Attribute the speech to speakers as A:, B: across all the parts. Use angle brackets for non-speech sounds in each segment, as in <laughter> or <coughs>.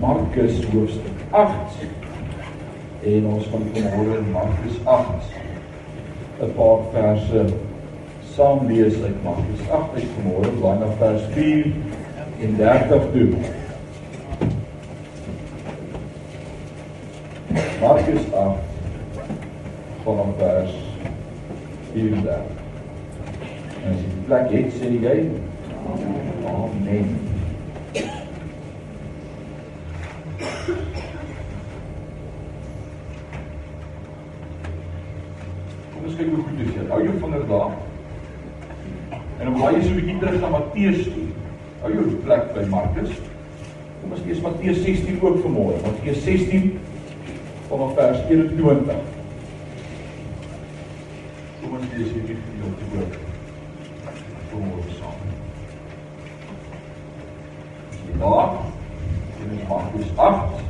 A: Markus hoofstuk 8. En ons gaan vanmôre Markus 8 'n paar verse saam lees uit Markus 8 uit vanmôre, blaai na vers 4 en 30 toe. Markus 8 vanaf vers 34. En as jy plek het, sê jy Amen. Hoe goed dit is. Hou jou vinger daar. En dan blaai jy so 'n bietjie terug na Matteus toe. Hou jou plek by Markus. Kom ons lees Matteus 16 ook vanmôre. Matteus 16 vanaf vers 21. Kom ons lees hierdie gedeelte ook. Kom ons saam. Daar in Markus 8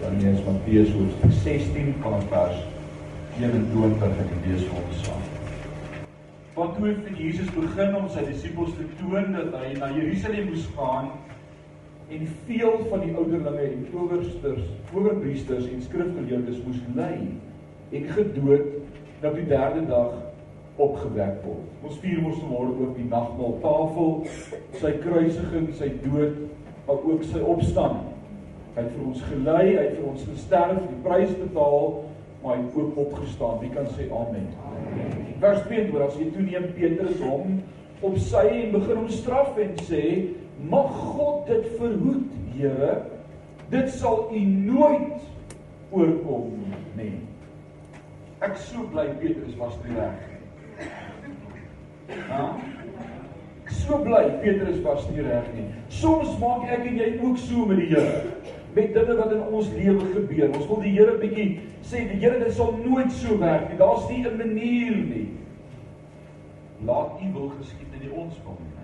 A: dan lees Matteus hoofstuk 16 vanaf vers 21 en die lees vir ons saam. Want toe het Jesus begin om sy disippels te toon dat hy na Jerusalem moes gaan en veel van die ouderlinge en owersters, owerpriesters en skrifgeleerdes moes ly en gedood dat die derde dag opgewek word. Ons vier mos môre ook die nagmaal tafel, sy kruisiging, sy dood, maar ook sy opstanding. Hy het vir ons gelei, hy het vir ons gesterf, die prys betaal, maar hy het ook opgestaan. Wie kan sê amen? Amen. Vers 22 as jy toeneem Petrus hom op sy en begin hom straf en sê: "Mag God dit verhoed, Here. Dit sal u nooit oorkom nie." Ek so bly Petrus was nie reg. Ja. Ek so bly Petrus was nie reg nie. Soms maak ek en jy ook so met die Here. Met dinge wat in ons lewe gebeur. Ons wil die Here bietjie sê die Here dit sal nooit so werk nie. Daar's nie 'n manier nie. Laat U wil geskied in die ons wil nie.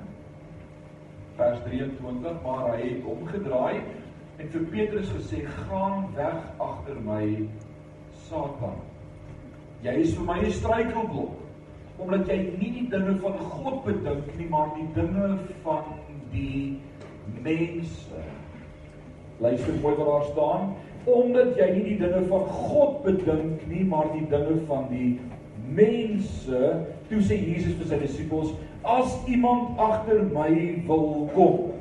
A: Vers 23, maar hy het omgedraai en vir Petrus gesê: "Gaan weg agter my, Satan. Jy is vir my 'n struikelblok." omdat jy nie die dinge van God bedink nie, maar die dinge van die mense. Luister mooi wat daar staan, omdat jy nie die dinge van God bedink nie, maar die dinge van die mense. Toe sê Jesus vir sy disippels, as iemand agter my wil kom.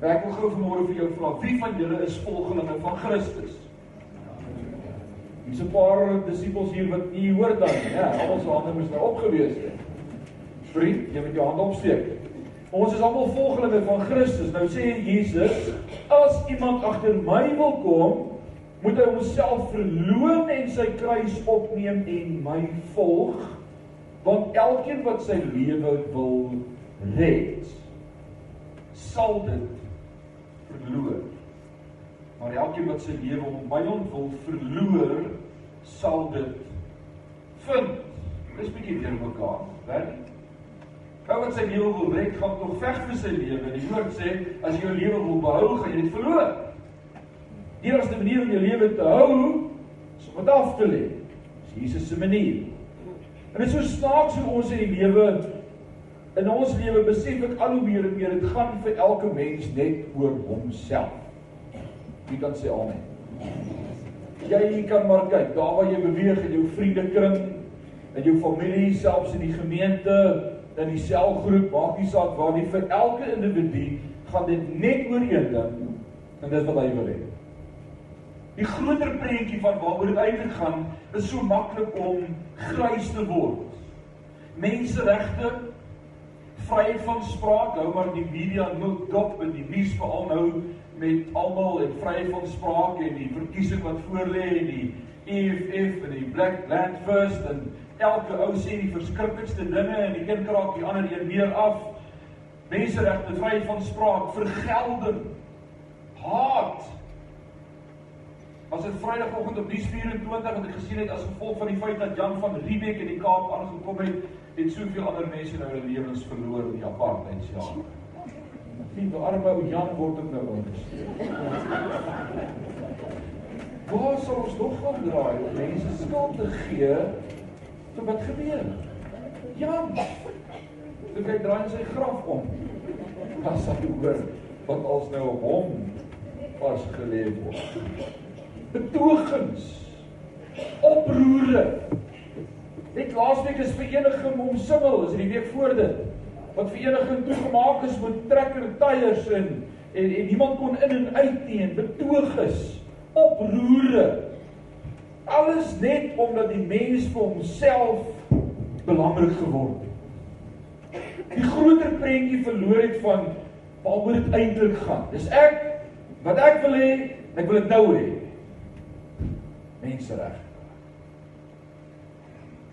A: Ek wil gou vanmôre vir jou vra, wie van julle is volgelinge van Christus? Dis 'n paar disippels hier wat nie hoor dan nie. Ja, almal se hande moes nou opgewees het. Vriend, jy moet jou hande opsteek. Ons is almal volgelinge van Christus. Nou sê Jesus, as iemand agter my wil kom, moet hy homself verloën en sy kruis opneem en my volg. Want elkeen wat sy lewe wil red, sal dit verloor. Maar elkeen wat sy lewe om my ontwil verloor, sal dit vind. Dis bietjie deur mekaar, reg? Ou wat sy lewe wil red, gaan tog veg vir sy lewe. Die woord sê as jy jou lewe wil behou, gaan jy dit verloor. Die enigste manier om jou lewe te hou, is om dit af te lê. Dis Jesus se manier. En dit is so snaaks hoe ons in die lewe in ons lewe besef ek al hoe meer en meer dit gaan vir elke mens net oor homself. Wie kan sê amen? Jy kan maar kyk, daar waar jy beweeg in jou vriendekring, in jou familie, selfs in die gemeente, in die selgroep, maak nie saak waar nie vir elke individu gaan dit net oor een ding en dis wat hy wil hê. Die groter prentjie van waaroor dit eintlik gaan, is so maklik om grys te word. Menseregte, vryheid van spraak, hou maar die media moet dop en die nuus veral nou met almal en vryheid van spraak en die verkiesing wat voorlê en die EFF en die Black Land First en elke ou sê die verskriklikste dinge en die een kraak die ander een meer af. Menseregte, vryheid van spraak, vergelding, haat. As dit Vrydagoggend op die 24 wat ek gesien het as gevolg van die feit dat Jan van Riebeeck in die Kaap aangekom het, het soveel ander mense nou hulle lewens verloor in die apartheidsjare. Sien, die arme ou Jan word dit nou ondersteun. Waar sal ons nog gaan draai om mense skuld te gee vir wat gebeur? Jan. Toe kyk draai sy graf om. Wat sal jy hoor wat ons nou op hom vasgelê word. Betogings. Oproere. Net laasweek is vereniging omsingel, is die week voor dit. Wat vereniging toegemaak is met trekker tyres en en niemand kon in en uit nie en betogiges, oproere. Alles net omdat die mens vir homself belangrik geword het. Die groter prentjie verloor het van waaroor dit eintlik gaan. Dis ek wat ek wil hê, ek wil dit nou hê. Mensereg.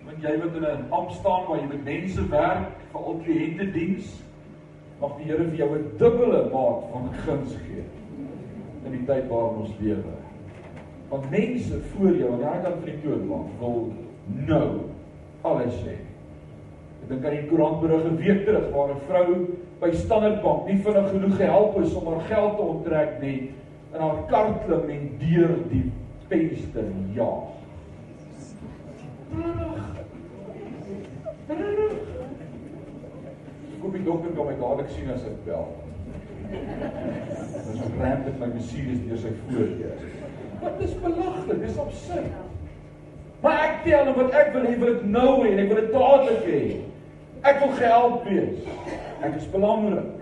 A: Want jy wat in 'n amp staan waar jy met mense werk vir al kliënte diens, mag die Here vir jou 'n dubbele maat van guns gee in die tyd waarin ons lewe. Want mense voor jou aan die ander kant van die toonbank wil nou alles sê. Ek dink aan die koerantberig 'n week terug waar 'n vrou by Standard Bank nie vinnig genoeg gehelp is om haar geld te onttrek nie en haar kar klim en deur die venster jaag. Ek koop die dokter kom my dadelik sien as ek bel. Ons ramp met my Mercedes deur sy voordeur. Wat is belaglik, dis absurd. Maar ek tel en wat ek wil hê wil ek nou hê en ek wil dit dadelik hê. Ek wil gehelp wees. Ek is belangrik.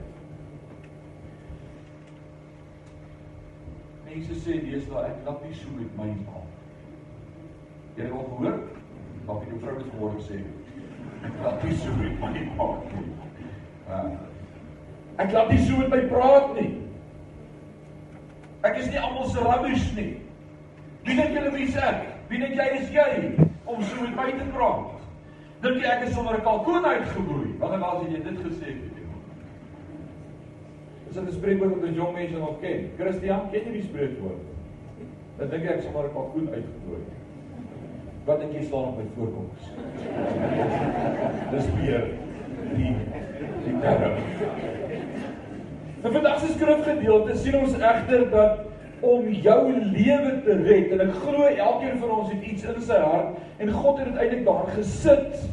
A: Mense sê deesdae ek lap nie so met my ma. Jy het al gehoor? Wat ek jou vrou het gehoor sê. Ek lap nie so met my nie. Uh, ek laat nie so met my praat nie. Ek is nie almal se rubbish nie. Wie dink julle wie sê? Wie dink jy is jy om so met my te praat? Dink jy ek is sonder 'n kalkoen uitgebroei? Wanneer was jy dit gesê het? Dis 'n spreekwoord wat jong mense nog ken. Christian, ken jy die spreekwoord? Dan dink ek sommer 'n kalkoen uitgebroei. Wat dink jy staan op my voorkoms? Dis weer die die term. Nou vandag se skrifgedeelte sien ons egter dat om jou lewe te red en ek glo elkeen van ons het iets in sy hart en God het dit eintlik daar gesit.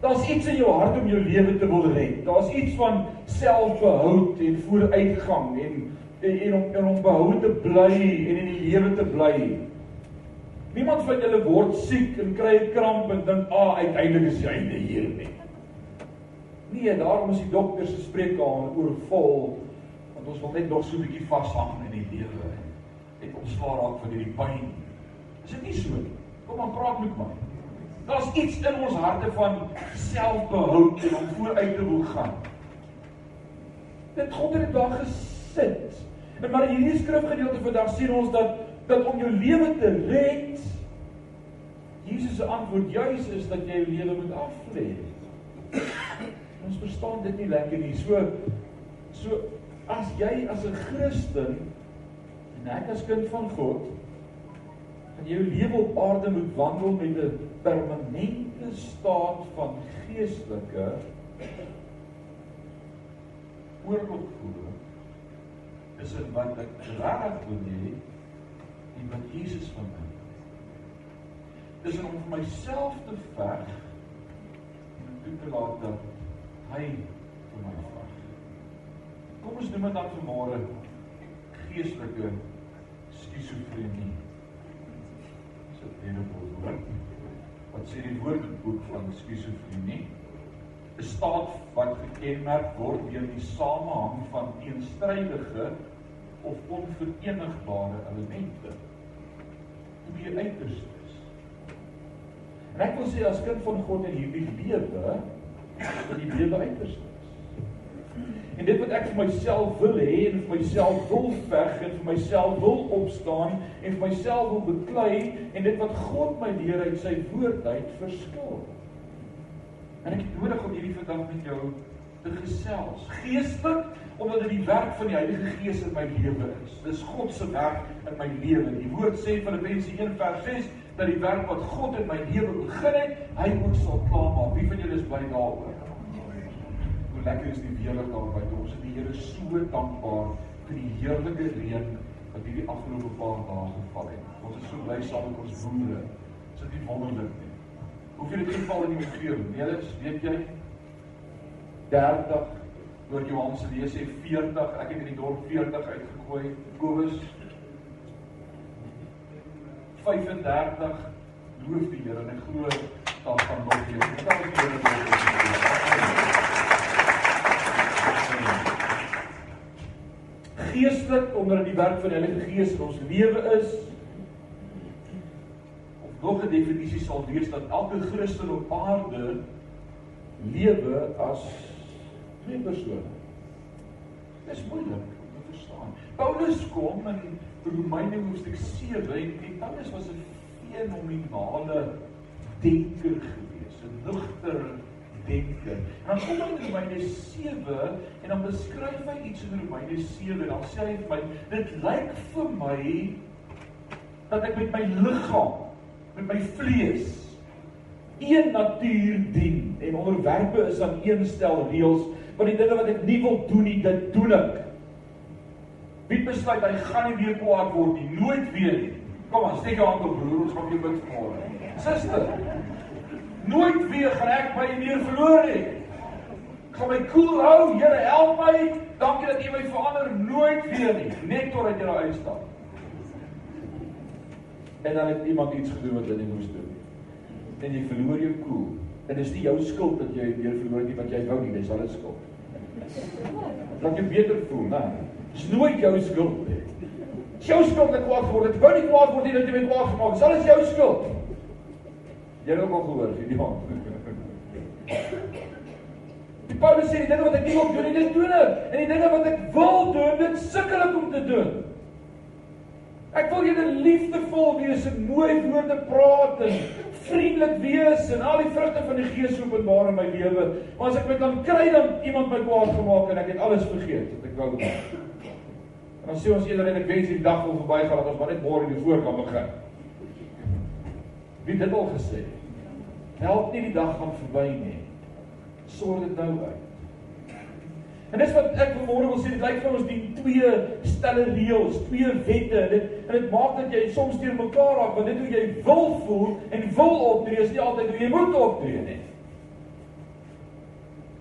A: Daar's iets in jou hart om jou lewe te wil red. Daar's iets van selfbehoud en vooruitgang en en, en om en om behou te bly en in die lewe te bly. Niemand van julle word siek en kry 'n kramp en dink, "Ag, ah, uiteindelik is jy einde hier nie." Nee, daarom is die dokter se spreekkamer oorvol want ons wil net nog so 'n bietjie vashang in die lewe ontslaa raak van hierdie pyn. Is dit nie so nie? Kom aan praat met my. Daar's iets in ons harte van selfbehoud en om vooruit te wil gaan. Dit God het dit daar gesit. En maar hierdie skrifgedeelte vandag sien ons dat dat om jou lewe te red Jesus se antwoord juis is dat jy jou lewe moet aflê. Ons verstaan dit nie lekker nie. So so as jy as 'n Christen En ek as kind van God gaan jou lewe op aarde moet wandel met 'n permanente staat van geestelike oorlog voer. Dis wat ek regtig wil hê en wat Jesus van my. Dis om vir myself te veg en toe te laat dat hy vir my veg. Kom ons doen dit dan vanmôre geestelike skizofrenie. So dit is woord. Wat sê die woordeboek van skizofrenie? 'n Staat wat gekenmerk word deur die samehang van teenstrydige of onverenigbare elemente. Hoe jy uiters. En ek wil sê as kind van God in hierdie lewe, in die lewe uiters. En dit wat ek vir myself wil hê en vir myself wil veg en vir myself wil opstaan en vir myself wil beklei en dit wat God my leer uit sy woord uit verskil. En ek het nodig om hierdie vandag met jou te gesels. Geestelik omdat dit die werk van die Heilige Gees in my lewe is. Dis God se werk in my lewe. Die woord sê in Filippense 1:6 dat die werk wat God in my lewe begin het, hy ook sal klaarmaak. Wie van julle is bly daaroor? Hoe lekker is die weerlig daar buite. Ons is die Here so dankbaar vir die heerlike reën wat hierdie afgelope paar dae geval het. Ons is so bly saam met ons boere. Is dit nie wonderlik nie? Hoeveel het geval in die omgewing? Nelis, weet jy? 30 oor Johan se lees sê 40. Ek het in die dorp 40 uitgegooi. Kobus 35 loof die Here en ek glo daar gaan nog weer. Dit gaan die geestelik onder die werk van die Heilige Gees in ons lewe is of nog 'n definisie sal wees dat elke Christen op aarde lewe as twee persone. Dit is moeilik om te verstaan. Paulus kom in Romeine hoofstuk 7 en die Paulus was 'n fenominale denker gewees, 'n nugter denker. En dan kom hy in Romeine 7 en dan beskryf hy iets in Romeine 7 en dan sê hy vir my, dit lyk vir my dat ek met my liggaam, met my vlees een natuur dien en onderwerpe is aan een stel reëls, want die dinge wat ek nie wil doen nie, dit doen ek. Wie besluit hy gaan nie weer kwaad word nie, nooit weer nie. Kom aan, steek jou hand op broer, ons gaan jou bid môre. Suster. Nooit weer gaan ek my meer verloor nie. Ek gaan my koel cool hou, Here help my. Dankie dat U my verander nooit weer nie, net totdat jy daar uitstap. En dan het iemand iets gedoen wat hy nie moes doen nie. En jy verloor jou koel. Cool. En dit is nie jou skuld dat jy weer verloor het nie, want jy wou nie, dis 'n skuld. Laat jou beter voel, né? Dis nooit jou skuld nie. Dis jou skuld dat kwaad word. Dit wou nie kwaad word nie dat jy my kwaad gemaak. Dis alles jou skuld. Jy het ook al gehoor, hierdie man. Die Paulus sê die dinge wat ek nie wil doen nie, dit doen ek. En die dinge wat ek wil doen, dit sukkel ek om te doen. Ek wil julle liefdevol wees en mooi woorde praat en vriendelik wees en al die vrugte van die Gees openbaar in my lewe. Maar as ek met dan kry dan iemand my kwaad gemaak en ek het alles vergeet wat ek wou doen. En dan sê ons eerder en ek wens die dag wil verbygaan dat ons maar net môre die voor kan begin. Wie dit al gesê? Help nie die dag gaan verby nie. Sorg dit nou uit. En dis wat ek vanmôre wil sê, dit lyk vir ons die twee stelle reëls, twee wette. Dit en dit maak dat jy soms teer mekaar raak, want dit hoe jy wil voel en wil optree is nie altyd hoe jy moet optree nie.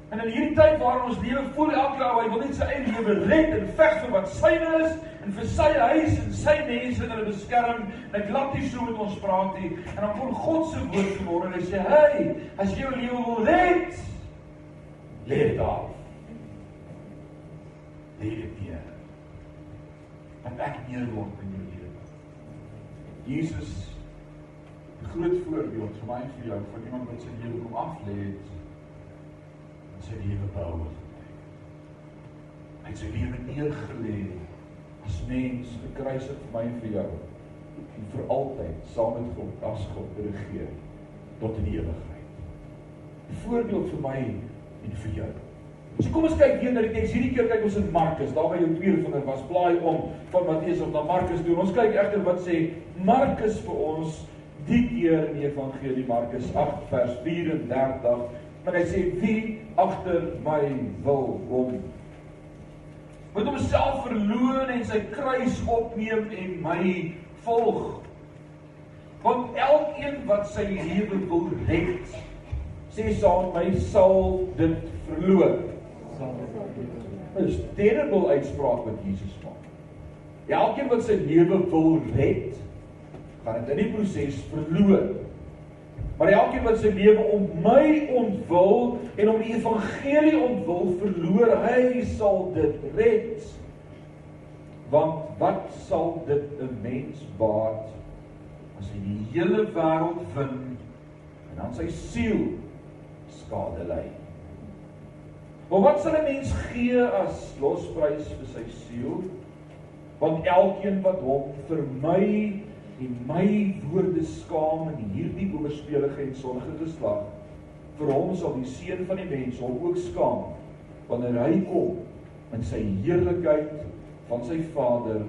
A: En in hierdie tyd waarin ons lewe, voel elke ou hy wil net sy eie lewe red en veg vir wat syne is en vir sy huis en sy mense en hulle beskerm. En ek laat nie so met ons praat nie. En dan kom God se woord vanmôre en hy sê: "Hey, as jy jou lewe wil red, leef daar." Leef hier. En ek meer word in jou lewe. Jesus die groot voorbeeld vir my en vir jou van iemand wat sy lewe kom aflê het sy lewe bou. Hy het sy lewe neergelê as mens gekruisig vir my en vir jou en vir altyd saam met God as God regeer tot in die ewigheid. Voorbeeld vir my en vir jou. So kom ons kyk weer na die teks. Hierdie keer kyk ons in Markus. Daar by jou tweede vinger was blaai om van Matteus of na Markus toe. Ons kyk egter wat sê Markus vir ons die keer in die evangelie Markus 8 vers 34 Maar hy sê wie agter my wil kom. Moet homself verloon en sy kruis opneem en my volg. Want elkeen wat sy lewe wil red, sê saam my sal dit verloor. Dit is 'n terrible uitspraak wat Jesus maak. Elkeen wat sy lewe wil red, gaan dit in die proses verloor. Maar elkeen wat sy lewe om my ontwil en om die evangelie ontwil verloor, hy sal dit red. Want wat sal dit 'n mens baat as hy die hele wêreld wen en dan sy siel skade ly? Maar wat sal 'n mens gee as losprys vir sy siel? Want elkeen wat hom vir my en my woorde skaam in hierdie oorspelige en sondige geslag vir hom sal die seun van die mens hom ook skaam wanneer hy kom in sy heerlikheid van sy Vader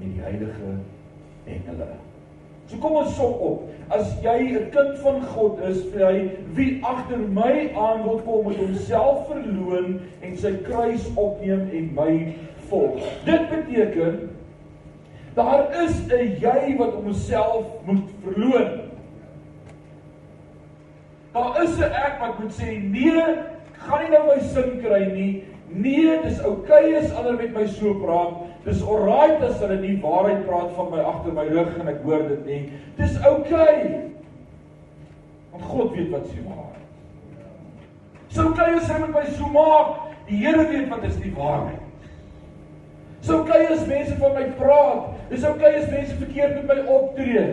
A: en die heilige engele. So kom ons som op. As jy 'n kind van God is, vir hy wie agter my aan wil kom met homself verloon en sy kruis opneem en my volg. Dit beteken Daar is 'n jy wat homself moet verloon. Daar is 'n ek wat moet sê nee, gaan nie nou my sin kry nie. Nee, dis oukei okay as ander met my so praat. Dis alright as hulle nie waarheid praat van my agter my rug en ek hoor dit nie. Dis oukei. Okay. Want God weet wat sy maak. Sou oukei okay as hy met my so maak. Die Here weet wat is die waarheid. Sou oukei okay as mense van my praat. Dis oukei okay as mense verkeerd met my optree.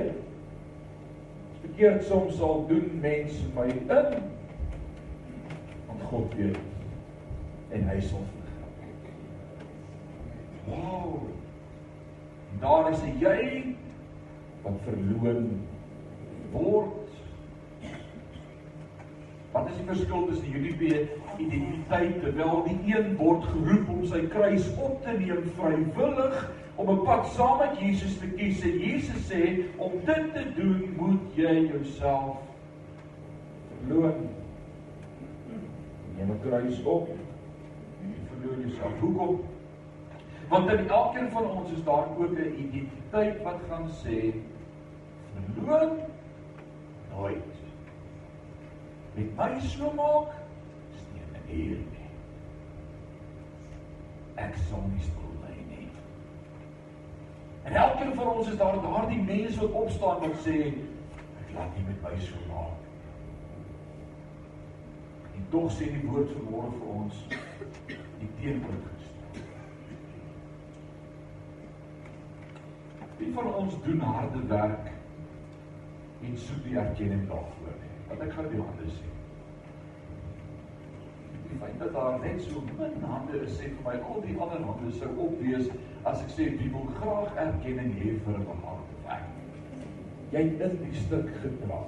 A: Verkeerd soms sal doen mense my in. Want God weet en hy sal vergewe. Wow. Daar is jy wat verloon word. Wat is die verskil tussen hierdie twee identiteite? Terwyl die een word geroep om sy kruis op te neem vrywillig om 'n pad saam met Jesus te kies. En Jesus sê om dit te doen, moet jy jouself verloon. Neem 'n kruis op verloor jouself. Hoekom? Want in elkeen van ons is daar ook 'n identiteit wat gaan sê verloor nooit. Met my so maak is nie 'n eer nie. Ek sal nie stil. En elkeen van ons is daar daardie mense wat opstaan wat sê ek laat nie met my so maak. En tog sê die woord vanmôre vir ons die teenoor gestel. Wie van ons doen harde werk en soek die erkenning daarvoor nie? Wat ek gaan die hande sê. Die feit dat daar net so min hande sê vir my al die ander hande sou opwees as ek sê wie wil graag erkenning hê vir 'n harde werk. Jy het in die stuk gedra.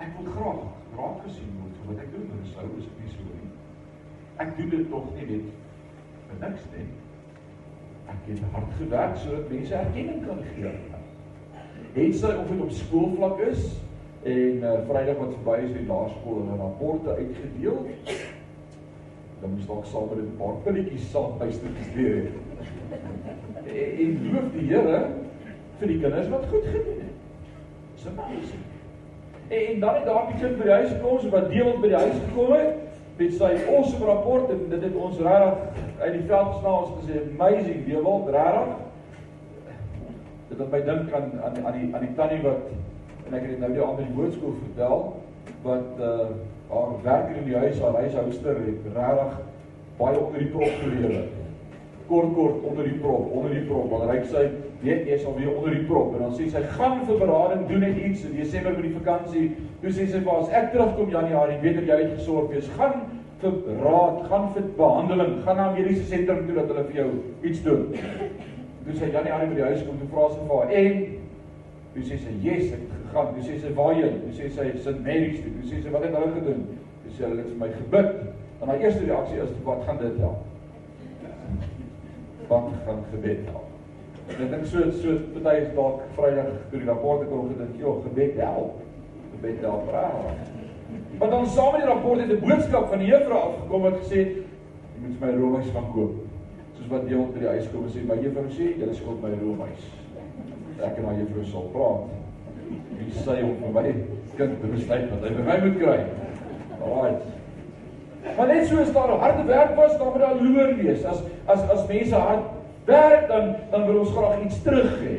A: Ek wil graag raak gesien word vir wat ek doen, maar sou is dit nie so nie ek doen dit tog nie net vir niks nie. Ek het hard gewerk sodat mense erkenning kan gee. Het sy of dit op skoolvlak is en uh, Vrydag wat verby is die laerskool hulle rapporte uitgedeel. Dan moes dalk saam met 'n paar pilletjies saam bystukies leer. En loof die Here vir die kinders wat goed gedoen het. Dis amazing. En dan het daar 'n kind by die huis gekom, wat deel by die huis gekom het met sy awesome rapport en dit het ons regtig uit die veld geslaan ons gesê amazing die wil regtig dit het my dink aan aan aan die aan die tannie wat en ek het nou die ander die woordskool vertel wat uh haar werker in die huis haar huishouster het regtig baie onder die prop gelewe kort kort onder die prop onder die prop want hy sê weet jy sal weer onder die prop. En dan sê sy gaan vir berading doen net iets. In Desember met die vakansie toe sê sy vir as ek terugkom Januarie weet ek jy het gesorg wees. Gaan vir raad gaan vir behandeling. Gaan na mediese sentrum toe dat hulle vir jou iets doen. Toe sê Januarie by die huis kom toe vra sy vir haar en toe sê sy yes ek het gegaan toe sê sy waarheen toe sê sy St Mary's toe toe sê sy wat het hulle gedoen toe sê hulle het vir my gebid en haar eerste reaksie is wat gaan dit help wat gaan gebed help En ek dink so so party is dalk Vrydag toe die rapporte kom gedink, "Jo, gebed help." Gebed help raai. Maar dan saam met die rapport het 'n boodskap van die juffrou afgekom wat gesê het, "Jy moet my roomys gaan koop." Soos wat deel by die huis kom en sê, "My juffrou sê, jy skuld my roomys." Ek en my juffrou sal praat. Wie sê hom vir my kind besluit wat hy vir my moet kry? Alraai. Maar net so is daar harde werk was, dan moet daar loon wees. As as as mense hard werk dan dan wil ons graag iets terug hê.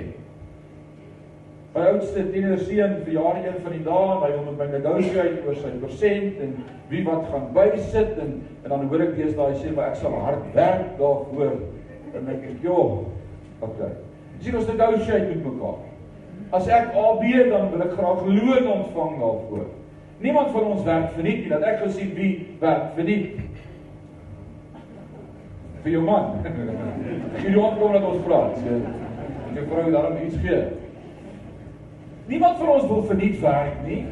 A: My oudste tienerseun verjaar een van die dae en hy wil met my negotiate oor sy persent en wie wat gaan bysit en en dan hoor ek eers daai sê maar ek sal hard werk daarvoor en ek sê joh, okay. Sien ons negotiate met mekaar. As ek AB dan wil ek graag loon ontvang daarvoor. Niemand van ons werk vir niks nie, dat ek gesien wie werk vir niks vir jou man. <laughs> Jy moet kom dat ons praat. Jy vrou daarom iets gee. Niemand van ons wil verniet werk nie.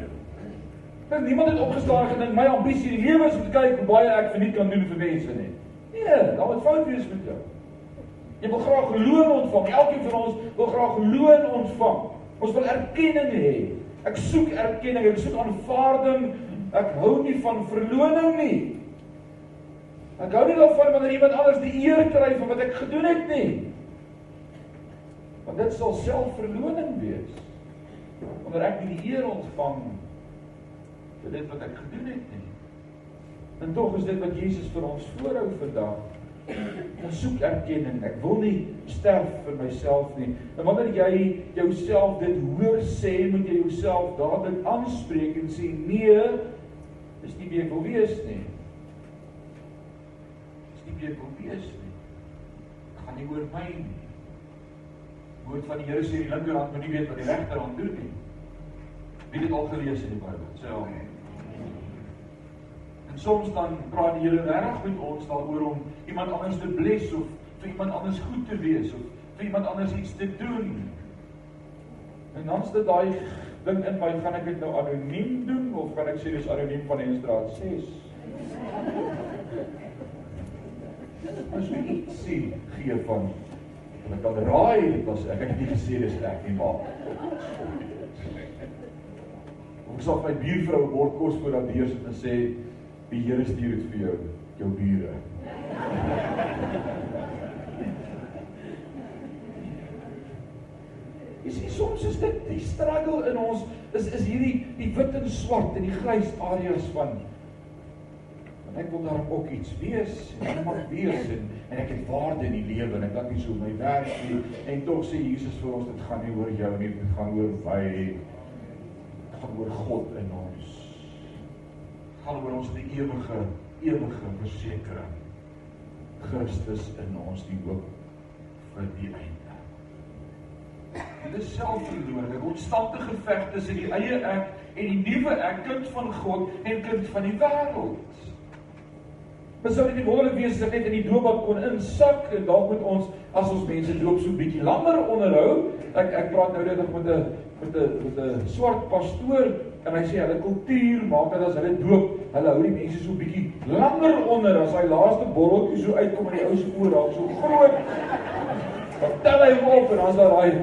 A: Want niemand het opgestaan gedink my ambisie in die lewe is om te kyk hoe baie ek verniet kan doen vir mense nie. Nee, daar moet fout wees met jou. Jy wil graag loon ontvang. Elkeen van ons wil graag loon ontvang. Ons wil erkenning hê. Ek soek erkenning, ek soek aanvaarding. Ek hou nie van verloning nie. Ek hou nie daarvan wanneer iemand anders die eer kry vir wat ek gedoen het nie. Want dit sal selfverloning wees. Wanneer ek nie die eer ontvang vir dit wat ek gedoen het nie. En tog is dit wat Jesus vir ons voorhou vandag. <coughs> Ons soek erkenning. Ek wil nie sterf vir myself nie. En wanneer jy jouself dit hoor sê, moet jy jouself dadelik aanspreek en sê nee, dis nie wie ek wil wees nie. Dis nie wie ek wil wees nie. Dit gaan nie oor my nie. Woord van die Here sê die linkerhand moet nie weet wat die regterhand doen nie. Wie het al gelees in die Bybel? Sê amen. Soms dan praat die Here reg met ons daaroor om iemand anders te bless of vir iemand anders goed te wees of vir iemand anders iets te doen. En dan sit daai ding in my, gaan ek dit nou anoniem doen of kan ek sê dis anoniem van Enstraat 6? As jy iets sien gee van en ek kan raai dit was ek het nie gesê dis ek nie maar Ons sal my buurvrou 'n bord kos voor haar deur sit en sê Die Here stuur dit vir jou, jou bure. Is dit soms is dit die struggle in ons is is hierdie die wit en swart en die grys areas van en ek wil daar ook iets wees en ek mag wees en en ek het waarde in die lewe en ek kan nie so my werk nie en tog sê Jesus vir ons dit gaan nie oor jou nie dit gaan oor my dit gaan oor God in ons oor ons die ewige ewige versekering. Christus in ons die hoop vir die einde. Dit is selfverloring, 'n konstante geveg tussen die eie ek en die nuwe ek, kind van God en kind van die wêreld. Ons sou nie wonderlik wees dit net in die doopbad kon insak en dalk moet ons as ons mense doop so bietjie langer onderhou. Ek ek praat nou net met 'n met 'n met 'n swart pastoor en hy sê hulle kultuur maak dat as hulle doop, hulle hou die mense so bietjie langer onder as hy laaste borreltjie so uitkom en die ou se oor raak so groot. Dan tel hy op en dan is daar daai <laughs>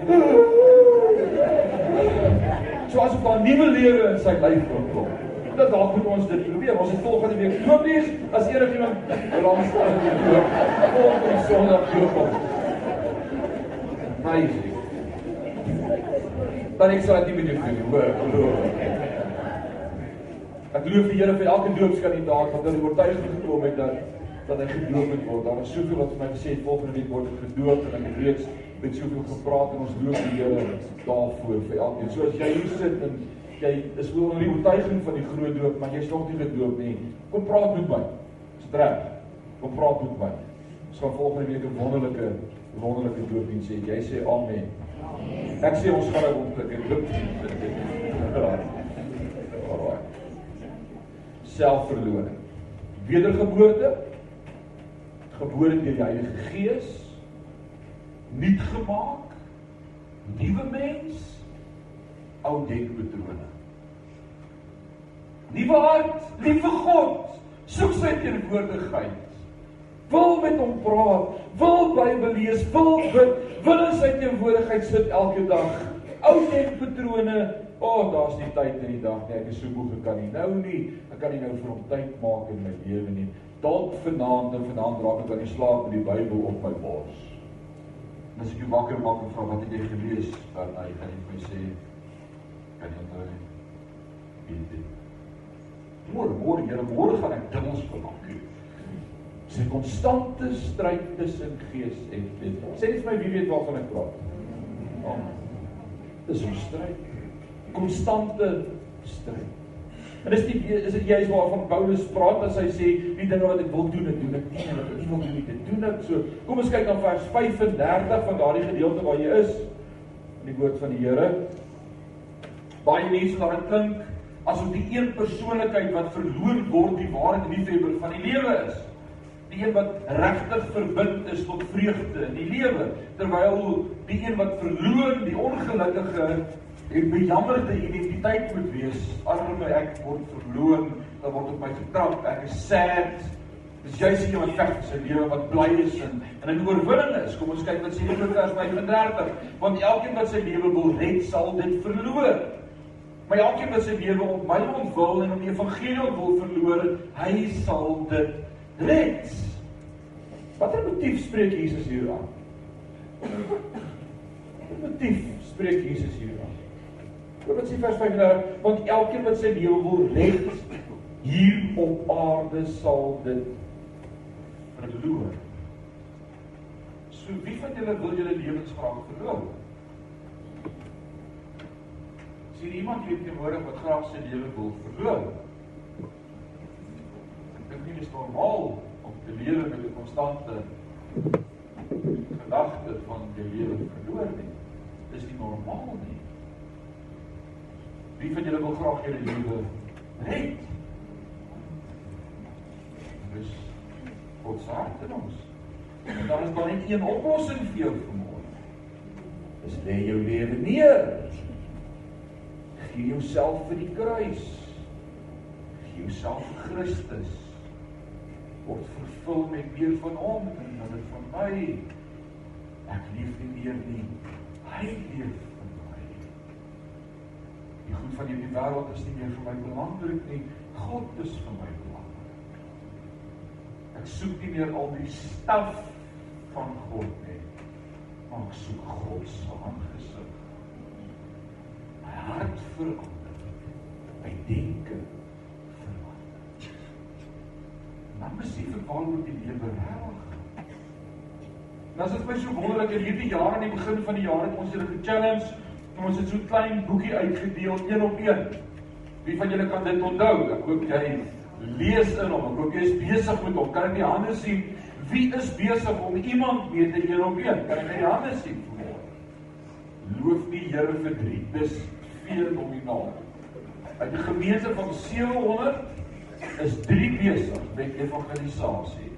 A: So as 'n nuwe lewe in sy lyf kom. Dat dalk moet ons dit probeer. Ons het volgende week doopdiens as enigiemand langs staan in die doop. Volgende Sondag doop ons. Amazing. Dan ek sal dit nie met jou doen, hoor, glo. Ek glo vir Here vir elke doopskandidaat wat hulle oortuiging gekom het dat dat hy gedoop moet word. Daar is soveel wat vir my gesê het volgende week word ek gedoop en ek het reeds met soveel gepraat en ons loof die Here daarvoor vir elkeen. So as jy hier sit en jy is wel onder die oortuiging van die groot doop, maar jy's nog nie gedoop nie, kom praat met my. Strek. Kom praat met my. Ons gaan volgende week 'n wonderlike wonderlike doopdiens hê. Jy sê amen. Ek sê ons gaan nou ontlik en doop. <laughs> Alraai selfverloning. Wedergeboorte, gebore deur die Heilige Gees, nuut gemaak, nuwe mens, ou denkpatrone. Nuwe hart, lieve God, soek sy teenwoordigheid. Wil met hom praat, wil Bybel lees, wil bid, wil in sy teenwoordigheid sit elke dag. Ou denkpatrone O, oh, daar's nie tyd in die dag nie. Ek is so moeg, ek kan nie nou nie. Ek kan nie nou vir hom tyd maak in my lewe nie. Dalk vanaand en vanaand raak ek aan die slaap met die Bybel op my bors. En as ek jou wakker maak en vra wat het jy gelees, dan hy gaan net my sê kan jy onthou. Dit. Môre, môre, Here, môre gaan ek dikwels vermaak. Dis 'n konstante stryd tussen gees en vlees. Sê net vir my wie weet waarvan ek praat. Oh, dis 'n stryd konstante stryd. En dis die is dit juist waarvan Paulus praat as hy sê die dinge wat ek wil doen, ek doen ek nie en wat ek nie wil doen, ek doen ek so. Kom ons kyk dan vers 35 van daardie gedeelte waar jy is in die woord van die Here. Baie mense daarin klink asof die een persoonlikheid wat verloor word die ware liefhebber van die lewe is. Die een wat regtig verbind is tot vreugde in die lewe, terwyl die een wat verloor, die ongelukkige en bejammerde identiteit moet wees. Arme ek word verloor, dan word op my getrap. Ek is sad. Dis jy sien iemand veg vir sy lewe wat bly is en en 'n oorwinning is. Kom ons kyk wat sê die vers 35. Want elkeen wat sy lewe wil red, sal dit verloor. Maar elkeen wat sy lewe op my ontwil en om die evangelie wil verloor, hy sal dit red. Watter motief spreek Jesus hier aan? Watter motief spreek Jesus hier aan? Wat sê vers 35? Want elkeen wat sy lewe wil red, hier op aarde sal dit verloor. So wie van julle wil julle lewens graag verloor? Sien iemand hier teenwoordig wat graag sy lewe wil verloor? Dis normaal om te lewe met 'n konstante gedagte van die lewe verloor nie. Dis nie normaal nie. Wie van julle wil graag julle lewe red? Dis God se hart in ons. En dan is daar net een oplossing vir jou vanmôre. Dis lê jou lewe neer. Gee jouself vir die kruis. Gee jouself vir Christus. Word vervul met meer van hom en minder van my. Ek leef nie meer nie. Hy leef in my. Die goed van hierdie wêreld is nie meer vir my belangrik nie. God is vir my belangrik. Ek soek nie meer al die staf van God nie. Maar ek soek God se aangesig. My hart verander. My denke verander. Dan besef ek waaroor die lewe gaan. Nou as dit my so wonderlik in hierdie jaar aan die begin van die jaar het ons julle ge-challenge en ons het so 'n klein boekie uitgedeel een op een. Wie van julle kan dit onthou? Ek hoop jy lees in hom. Ek hoop jy is besig met hom. Kan ek die hande sien Wie is besig om iemand mee te een op een? Kan jy die hande sien? Loof die Here vir drie. Dis fenomenaal. Uit 'n gemeente van 700 is drie besig met evangelisasie.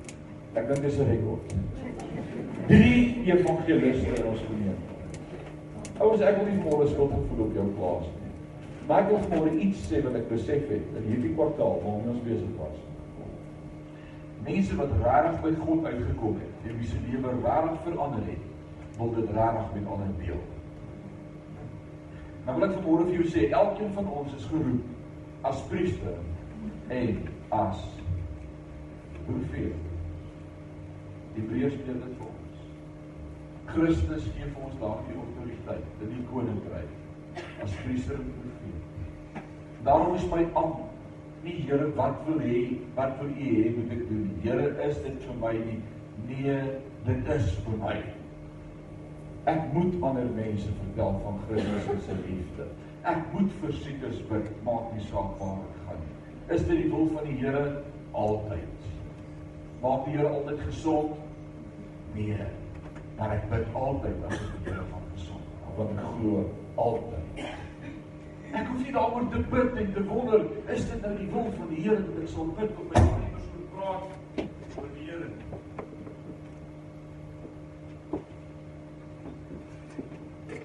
A: Ek dink dis 'n rekord. Drie evangeliste in ons gemeente. Ouers, ek wil nie môre skuld voel op jou plaas nie. Maar ek wil môre iets sê wat ek besef het in hierdie kwartaal waarmee ons besig was mense wat regtig by God uitgekom het, wie se lewe regtig verander het, wil dit regtig met ander deel. Nou wil ek vanmôre vir jou sê, elkeen van ons is geroep as priester en as profeet. Hebreërs sê dit vir ons. Christus gee vir ons daardie autoriteit in die koninkryk as priester en profeet. Daarom is my ampt nie Here wat wil hê wat wil u hê moet ek doen Here is dit vir my nie nee dit is vir my ek moet ander mense vertel van Christus se liefde ek moet vir siekes bid maak nie saak waar nie is dit die wil van die Here altyd. Maak die Here altyd gesond? Nee. Maar ek bid altyd as ek die Here van gesond want ek glo. Altyd. Ek hoef nie daaroor te bid en te wonder, is dit nou die wil van die Here dat ek sal bid op my ander persoon praat oor die Here?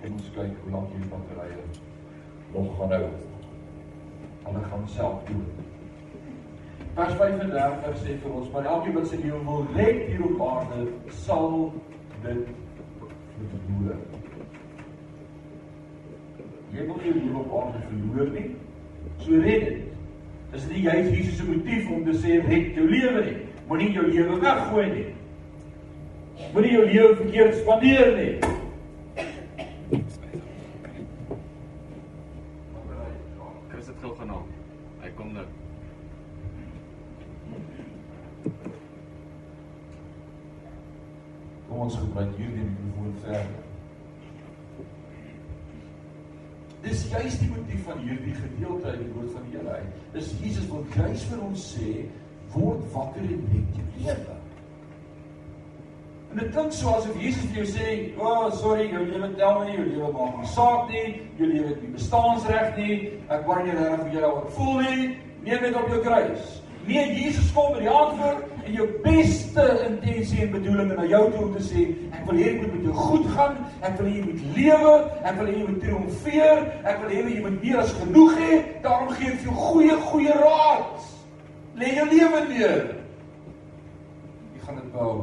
A: Kom ons kyk hoe lank hierdie batterye nog gaan hou. Hulle gaan self doen. Vers 35 sê vir ons, maar elkeen wat sy lewe wil red hier op aarde, sal dit verloor. Jy wil nie lewe op aarde verloor nie. So red dit. Dis nie juist Jesus se motief om te sê red jou lewe nie. Moenie jou lewe weggooi nie. Moenie jou lewe verkeerd spandeer nie.
B: Chris het gou genaam. Hy kom nou.
A: Kom ons gebruik hierdie mikrofoon verder. Dis juist die motief van hierdie gedeelte uit die woord van die Here. Dis Wat juist vir ons sê word wakker en red jou lewe. En dit klink so asof Jesus vir jou sê, "O, oh, sorry, jou lewe tel nie, jou lewe maak nie saak nie, jou lewe het nie bestaansreg nie. Ek wou nie regtig vir jou daaroor voel nie. Neem dit op jou kruis." Nee, Jesus kom met die antwoord en jou beste intensie en bedoelinge na jou toe om te sê, ek wil hê jy moet met jou goed gaan, ek wil hê jy moet lewe, ek wil hê jy moet triomfeer, ek wil hê jy moet meer as genoeg hê, daarom gee ek vir jou goeie goeie raad. Lê jou lewe neer. Jy gaan dit bou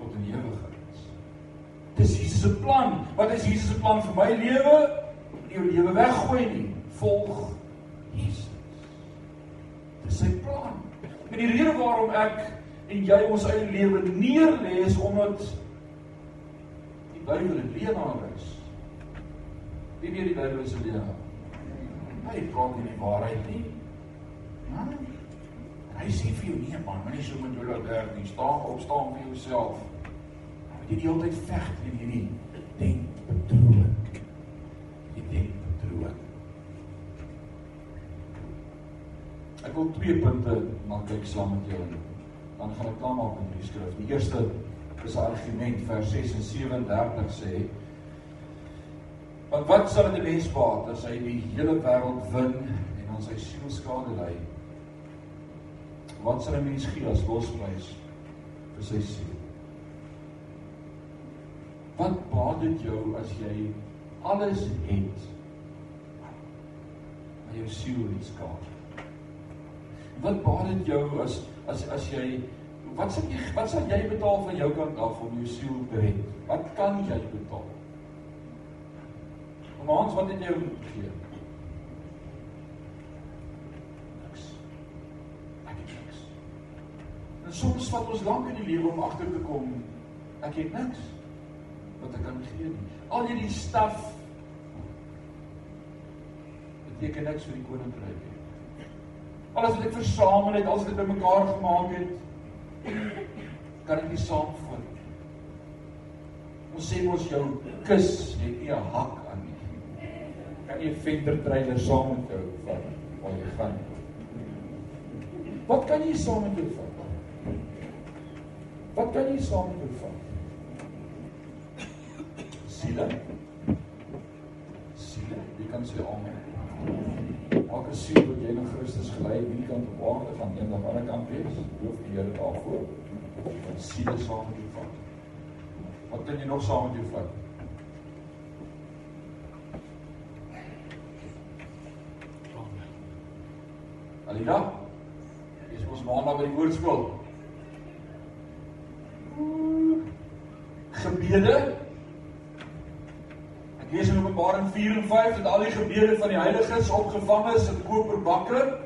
A: tot 'n ewigheid. Dis Jesus se plan. Wat is Jesus se plan vir my lewe? Nie jou lewe weggooi nie. Volg sy plan. En die rede waarom ek en jy ons eie lewe neerlê is omdat die Bybel 'n leenaar is. Wie weet die Bybel is 'n leenaar? Hy praat nie die waarheid nie. Ja? Hy sê vir jou nee man, moenie so met jou laat werk nie. Staan op, staan vir jouself. Jy die hele tyd veg teen hierdie denkpatroon. Die Ek wil twee punte maak kyk saam met jou. Dan gaan ek klaar maak met die skrif. Die eerste is 'n argument vers 6 en 37 sê Want wat sal 'n mens baat as hy die hele wêreld win en aan sy siel skade ly? Wat sal 'n mens gee as losprys vir sy siel? Wat baat dit jou as jy alles het maar jou siel nie skade? Wat baat dit jou as as as jy wat sal jy wat sal jy betaal van jou kant af om jou siel te red? Wat kan jy betaal? Maar ons wat het jy gegee? Niks. Ek het niks. En soms vat ons lank in die lewe om agter te kom ek het niks wat ek kan gee nie. Al hierdie staf beteken niks vir die koninkryk nie. Alles wat ek versamel het, alles wat ek bymekaar gemaak het, kan ek nie saamvat. Ons sê mos jou kus het nie 'n hak aan nie. Kan jy 'n venter trailer saam met jou vat waar jy gaan? Wat kan jy saam met jou vat? Wat kan jy saam met jou vat? Siele. Siele, jy kan sê amen. Siel wat jy na Christus gelei het, hierdie kant op aarde eendag aan die ander kant wees. Loof die Here daarvoor. Wat siele saam met jou vat. Wat kan jy nog saam met jou vat? Alida. Dis ons maandag by die woordskool. Gebede. Lees in Openbaring 4 en 5 dat al die gebede van die heiliges opgevang is in koperbakke.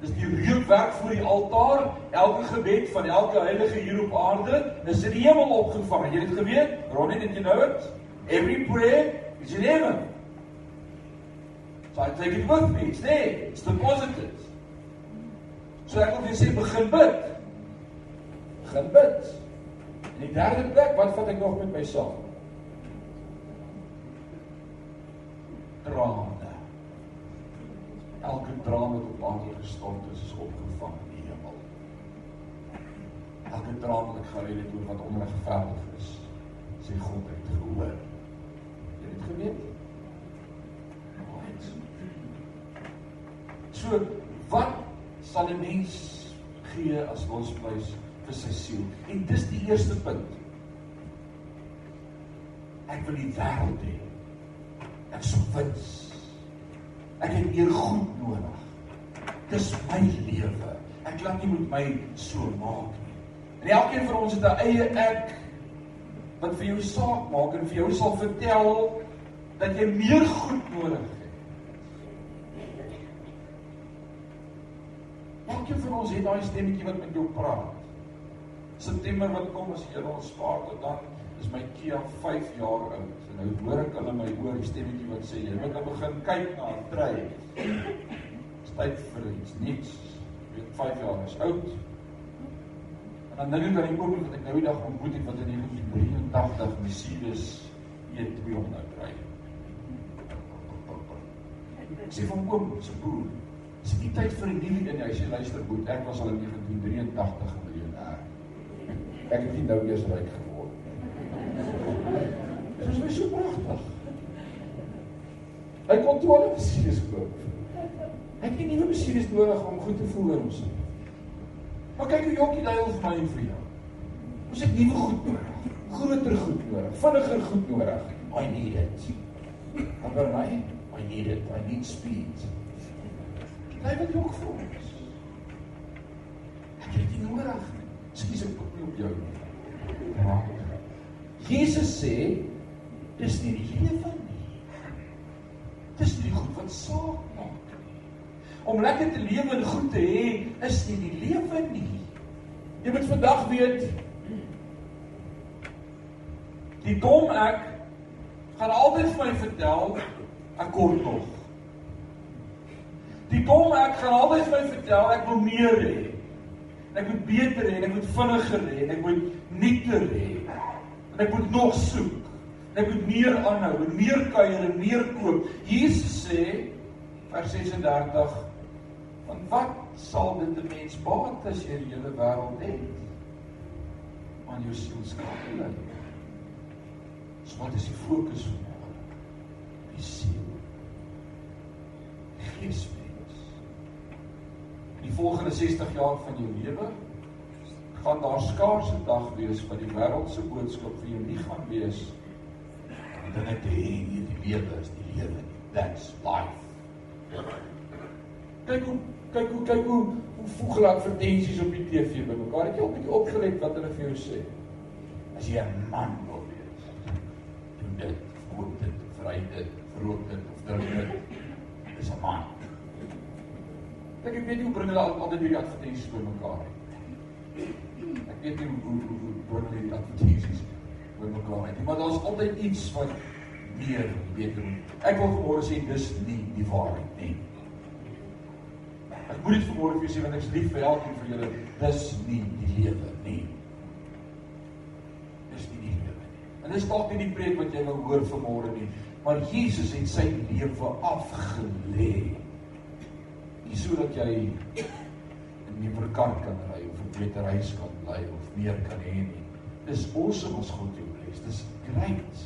A: Dis die reukwerk voor die altaar. Elke gebed van elke heilige hier op aarde is in die hemel opgevang. Het jy dit geweet? Ronnie, did you know it? Every prayer is in heaven. So I take it with me. It's there. It's deposited. So ek wil vir sê begin bid. Begin bid. In die derde plek, wat vat ek nog met my saam? Trane. Elke traan wat op aarde gestort is, is opgevang in die hemel. Elke traan wat ek gehuil het oor wat onregverdig is, sê God het gehoor. Jy het geweet? Right. So, wat sal 'n mens gee as losprys vir sy siel. En dis die eerste punt. Ek wil die wêreld hê. Ek sou wins. Ek het eer goed nodig. Dis my lewe. Ek laat nie met my so maak nie. En elkeen van ons het 'n eie ek wat vir jou saak maak en vir jou sal vertel dat jy meer goed nodig het. Elkeen van ons het daai stemmetjie wat met jou praat. September wat kom as jy ons spaar tot dan is my Kia 5 jaar oud. En nou hoor ek hulle my oor die stemmetjie wat sê jy moet nou begin kyk na 'n trei. Dis tyd vir iets nuuts. Weet 5 jaar is oud. En dan dink ek aan die oomblik wat ek nou die dag ontmoet het wat in 1983 Mercedes E200 ry. Ek sê van oom se broer Dis nie tyd vir 'n nuwe nie. Hy sê luister goed, ek was al in 1983 'n miljonair. Ek het nie nou eers ryk geword nie. Is my so pragtig. Hy kon toe al 'n Mercedes koop. Hy het nie nuwe Mercedes nodig om goed te voel in ons. Maar kyk hoe jonkie daai vir my en vir jou. Ons het nuwe goed nodig. Groter goed nodig, vinniger goed nodig. I need it. Maar my, I need it. I need speed. Hy wil ook vir ons. Ek het dit nodig. Skus ek kom nie op jou nie. Maar Jesus sê dis nie die lewe nie. Dis nie goed wat saak maak nie. Om lekker te lewe en goed te hê is nie die lewe nie. Jy moet vandag weet die dom ek gaan altyd vir my vertel ek kort nog. Die dom ek gaan altyd vir my vertel ek wil meer hê. Ek moet beter hê ek moet vinniger hê ek moet nuuter hê. En ek moet nog soek. En ek moet meer aanhou en meer kuier en meer koop. Jesus sê vers 36 van wat sal dit 'n mens baat as jy die hele wêreld het? Maar jou siel skakel. So wat is die fokus van die siel? Gees die volgende 60 jaar van jou lewe gaan daar skaars 'n dag wees wat die wêreld se boodskap vir jou nie gaan wees? Dinge te hê nie die lewe is die lewe that's life. Kyk hoe kyk hoe kyk hoe hoe voeg hulle advertensies op die TV bymekaar. Het jy op bietjie opgelet wat hulle vir jou sê. As jy 'n man wil wees doen dit. Koop dit vry dit verrook dit of drink dit. Is 'n man. Ek ek weet nie hoe bring hulle altyd hierdie advertensies bymekaar nie. Ek weet nie hoe hoe hoe bring hierdie advertensies bymekaar nie. Maar daar's altyd iets wat meer beter moet. Ek wil môre sê dis nie die waarheid nie. Ek moet dit môre vir julle sê want ek is lief vir elkeen van julle. Dis nie die lewe nie. Dis nie die lewe nie. En dis dalk nie die preek wat jy wil hoor vanmôre nie, maar Jesus het sy lewe afgelê nie sodat jy in 'n verkar kan ry beter huis kan bly of meer kan hê nie. Dis awesome as God jou bless. Dis great.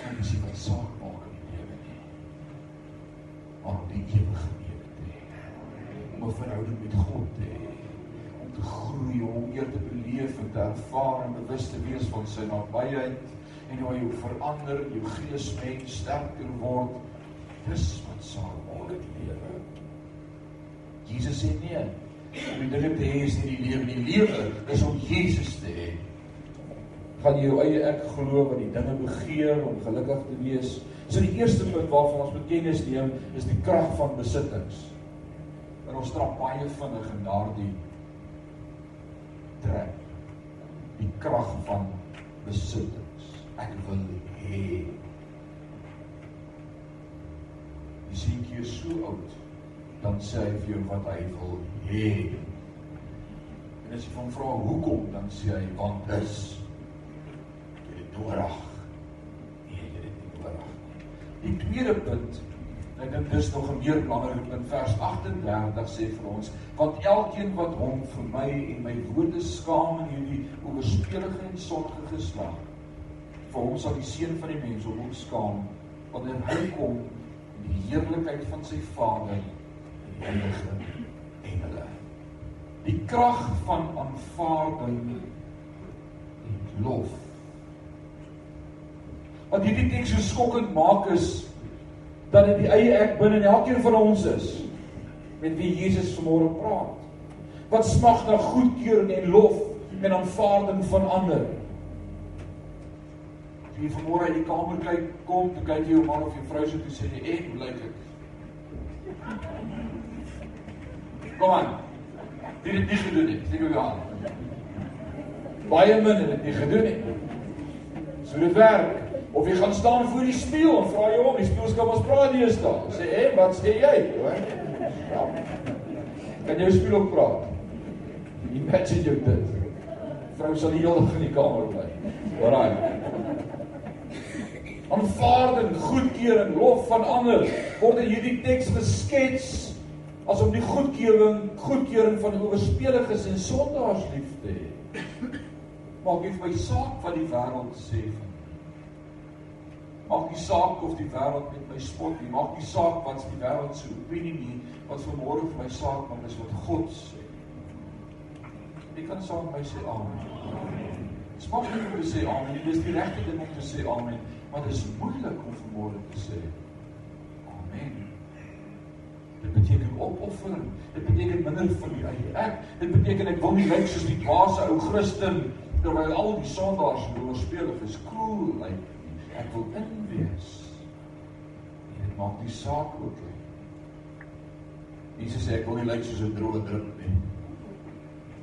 A: En dis wat saak maak in die lewe nie. Maar die ewige lewe te hê. Om 'n verhouding met God te hê. Om te groei, om eer te beleef en te ervaar en bewus te wees van sy nabyheid en hoe hy jou verander, jou gees mens sterker word. Dis wat saak maak in die lewe. Jesus sê nee. Die dinge te hê is nie die lewe nie. Die lewe is om Jesus te hê. Gaan jy jou eie ek glo wat die dinge begeer om gelukkig te wees? So die eerste punt waarvan ons moet kennis neem is die krag van besittings. En ons trap baie vinnig in daardie trek. Die krag van besittings. Ek wil hê. Jy sien jy is so oud dan sê hy vir jou wat hy wil hê. En as jy hom vra hoekom, dan sê hy want dis dit nodig. Nee, dit is nodig. Die tweede punt, ek dink dis nog 'n meer belangrike punt, vers 38 sê vir ons, want elkeen wat hom vir my en my woorde skaam in hierdie oorspelige en sondige geslag, vir hom sal die seun van die mens hom skaam wanneer hy kom die heerlikheid van sy Vader heilige engele. Die krag van aanvaarding en lof. Wat hierdie teks so skokkend maak is dat dit die eie ek binne in elkeen van ons is met wie Jesus vanmôre praat. Wat smag na goedkeuring en lof en aanvaarding van ander. As jy vanmôre in die kamer kyk, kom, kyk jy jou man of jou vrou so toe sê jy, "Ek, hoe lyk ek?" Kom aan. Wie het dit nie gedoen nie? Steek jou hand. Baie min het dit nie gedoen nie. So dit werk. Of jy gaan staan voor die spieël en vra jou om, die spieël skop ons praat eens daar. Sê, "Hé, hey, wat sê jy?" Hoor. Ja. Kan jy spieël ook praat? Imagine jy dit. Vrou sal die hele in die kamer bly. Alraai. Aanvaarding, goedkeuring, lof van ander word in hierdie teks geskets as om die goedkeuring goedkeuring van oorspeeliges en sondaars lief te hê. Maak nie vir my saak wat die wêreld sê van Maak nie saak of die wêreld met my spot nie. Maak nie saak wat die wêreld se opinie nie. Wat vanmôre vir my saak maak is wat God sê. Ek kan saam met my sê amen. Maak nie om te sê amen. Dit is die regte ding om te sê amen, maar dit is moeilik om vanmôre te sê amen. Dit beteken opoffering. Dit beteken minder van die eie ek. Dit beteken ek wil nie lyk soos die dwaase ou Christen terwyl al die sondaars oorspelig is. Cool lyk like, ek wil in wees. En dit maak die saak ook nie. Jesus sê ek wil nie lyk soos 'n droë druk nie.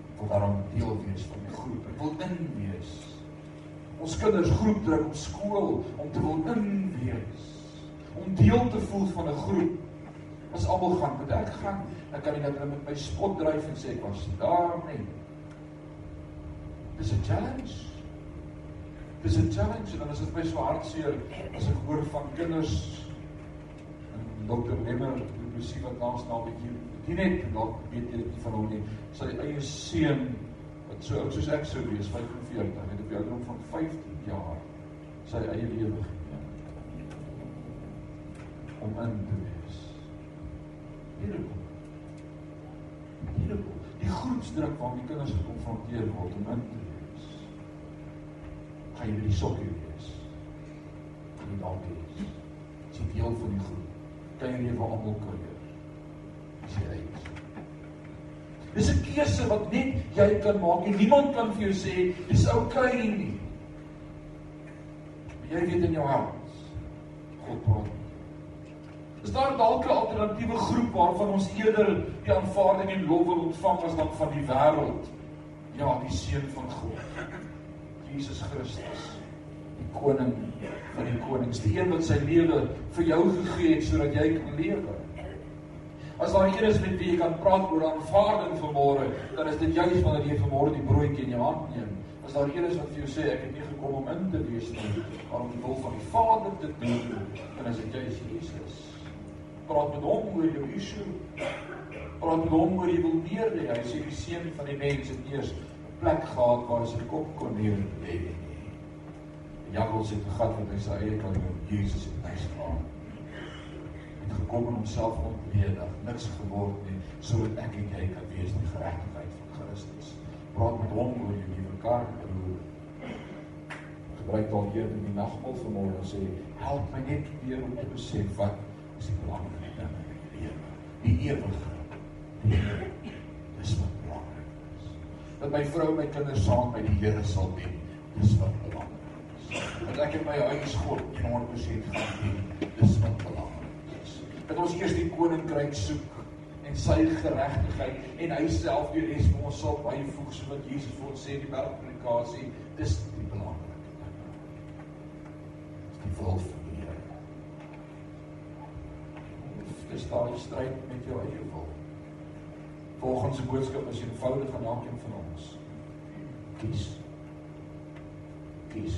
A: Ek wil daarom deel wees van die groep. Ek wil in wees. Ons kinders groep druk op skool om te wil in wees. Om deel te voel van 'n groep As almal gaan, moet ek gaan. Dan kan nie dat hulle met my spot dryf en sê ek was daar nie. Dis 'n challenge. Dis 'n challenge en dan is dit my so hartseer as ek hoor van kinders en dokter Lemmer, die musiek wat naas na 'n bietjie die net dalk weet jy van hom nie. Sy eie seun wat so oud soos ek sou wees, 45, het op die ouderdom van 15 jaar sy eie lewe geneem. Om in te wees. Hierdie Hierdie die groepsdruk waarmee kinders gekonfronteer word om in te wees. Gaan jy by die sokkie wees? Kan jy dalk wees? Is jy deel van die groep? Kan jy nie vir almal kuier? Is jy uit? Dis 'n keuse wat net jy kan maak en niemand kan vir jou sê dis oukei okay nie. Jy weet in jou hart. God praat Is daar dalk 'n alternatiewe groep waarvan ons eerder die aanvaarding en lof wil ontvang as dan van die wêreld? Ja, die seun van God. Jesus Christus, die koning van die konings, die een wat sy lewe vir jou gegee het sodat jy kan lewe. As daar een is met wie jy kan praat oor aanvaarding vanmôre, dan is dit juis wanneer jy vanmôre die broodjie in jou hand neem. As daar een is wat vir jou sê ek het nie gekom om in te wees nie, maar om die wil van die Vader te doen, dan is dit juis Jesus praat met hom oor jou issue. Praat met hom oor jy wil meer hê. Hy sê die seun van die mens het eers 'n plek gehad waar hy sy kop kon neer lê. Jacobus het gegaan met hy sy eie kan met Jesus het hy gestaan. En gekom en homself ontledig, niks geword nie, sodat ek en jy kan wees in die geregtigheid van Christus. Praat met hom oor jou nuwe kaart broer. Gebruik dalk hier in die nagmaal vanmôre sê, help my net weer om te besef wat is die belangrike ding in die lewe. Die ewige. Die ewige. Dis wat belangrik is. Dat my vrou en my kinders saam by die Here sal wees. Dis wat belangrik is. Dat ek in my huis God 100% gaan dien. Dis wat belangrik is. Dat ons eers die koninkryk soek en sy geregtigheid en hy self res vir ons sal byvoeg soos wat Jesus vir ons sê in die bergpredikasie. Dis die belangrike ding. Dis die wil van is daar 'n stryd met jou eie wil. Volgens die boodskap is eenvoudig aan elkeen van ons. Kies. Kies.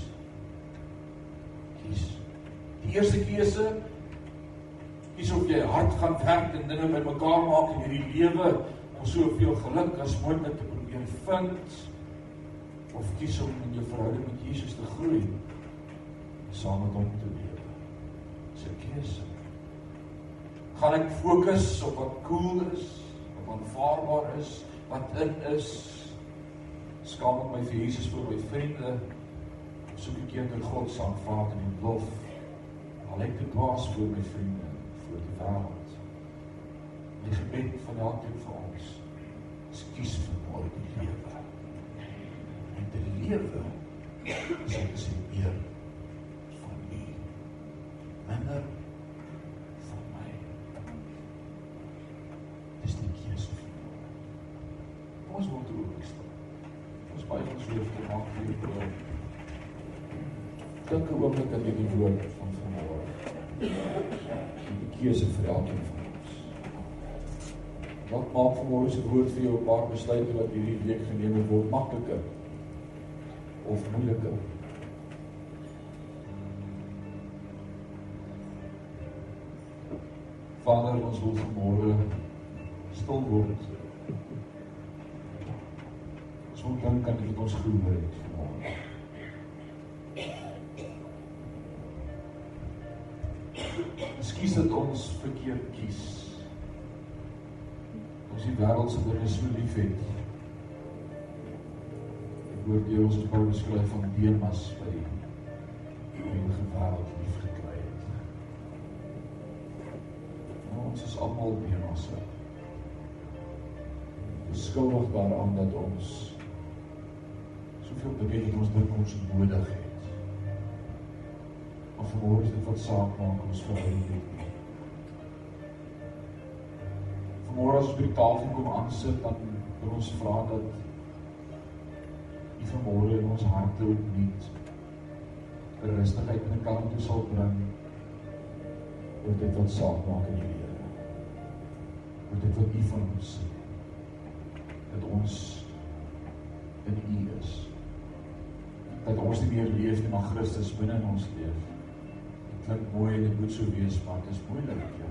A: Kies. Die eerste keuse kies of jy hard gaan werk en dinge bymekaar maak in hierdie lewe om soveel geluk as moontlik te probeer vind of kies om in jou verhouding met Jesus te groei saam met hom te lewe. Dis 'n keuse gaan ek fokus op wat cool is, wat aanvaarbaar is, wat in is. Skaam ek my vir Jesus vir my vriende. Soek ek eerder God se aanvaarding en lof. Al ek dit was vir my vriende, vir die wêreld. Die gebed van elkeen van ons. Skies vir môre die lewe. En die lewe is ek sê eer van U. Minder ons moet ook staan. Ons baie ons leef te maak vir die woord. Oomblik aan hierdie woord van vanmôre. Die keuse vir elkeen van ons. Wat maak vanmôre se woord vir jou 'n paar besluite wat hierdie week geneem word makliker of moeiliker? Vader, ons wil vanmôre stil word so dink aan dit ons gehoor het vanmôre. Skies dat ons verkeerd kies. Ons die wêreld se dinge so lief het. Ek hoor jy ons het Paulus skryf van Demas by die die wêreld lief gekry het. Nou, ons is almal Demas. Skuldig daaraan dat ons soveel dinge wat ons dink ons nodig het. Vanmôre is dit wat saak maak ons verhouding met U. Vanmôre as by die tafel kom aansit, dan wil ons vra dat U vanmôre in ons harte opnuut rustigheid en kalmte sal bring oor dit wat saak maak in die lewe. oor dit wat U van ons sê. Dat ons in U is. Dat ons nie meer leef nie, maar Christus binne in ons leef. Klink mooi en dit moet so wees, maar dit is moeilik, ja.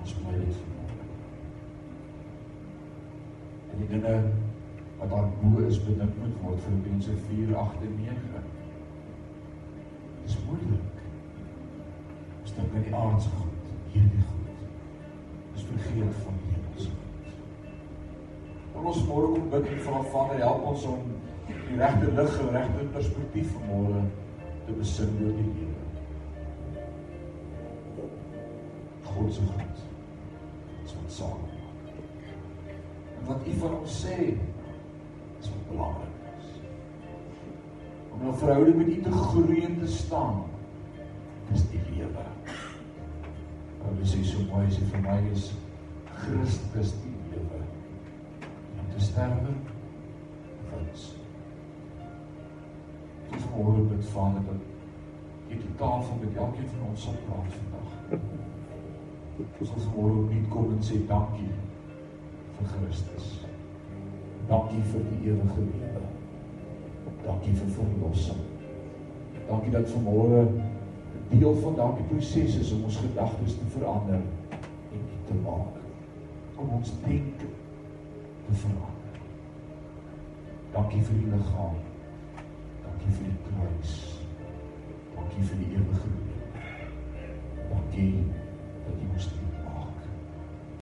A: Ons bly dit vir En die dinge wat daar bo is bedink moet word Filippense 4:8 en 9. Dis moeilik. Ons dink aan die aardse goed, hierdie goed. Ons vergeet van die hemelse goed. En ons môre kom bid en vra Vader, help ons om die regte lig en regte perspektief van môre te besin oor die lewe. God se goed. Dit is wat saam. En wat U van ons sê, is wat belangrik is. Om 'n verhouding met U te groei en te staan, is die lewe. Paulus sê so mooi as hy vir my is Christus die lewe. Om te sterwe wins. Dis môre met Vader dat die tafel met elkeen van ons sal praat vandag. Ons sal môre net kom en sê dankie vir Christus. Dankie vir die ewige lewe. Dankie vir verlossing. Dankie dat vanmôre deel van daardie proses is om ons gedagtes te verander en te maak. Om ons denke te verander. Dankie vir die liggaam. Dankie vir die kruis. Dankie vir die ewige lewe. Dankie dat jy ons dien.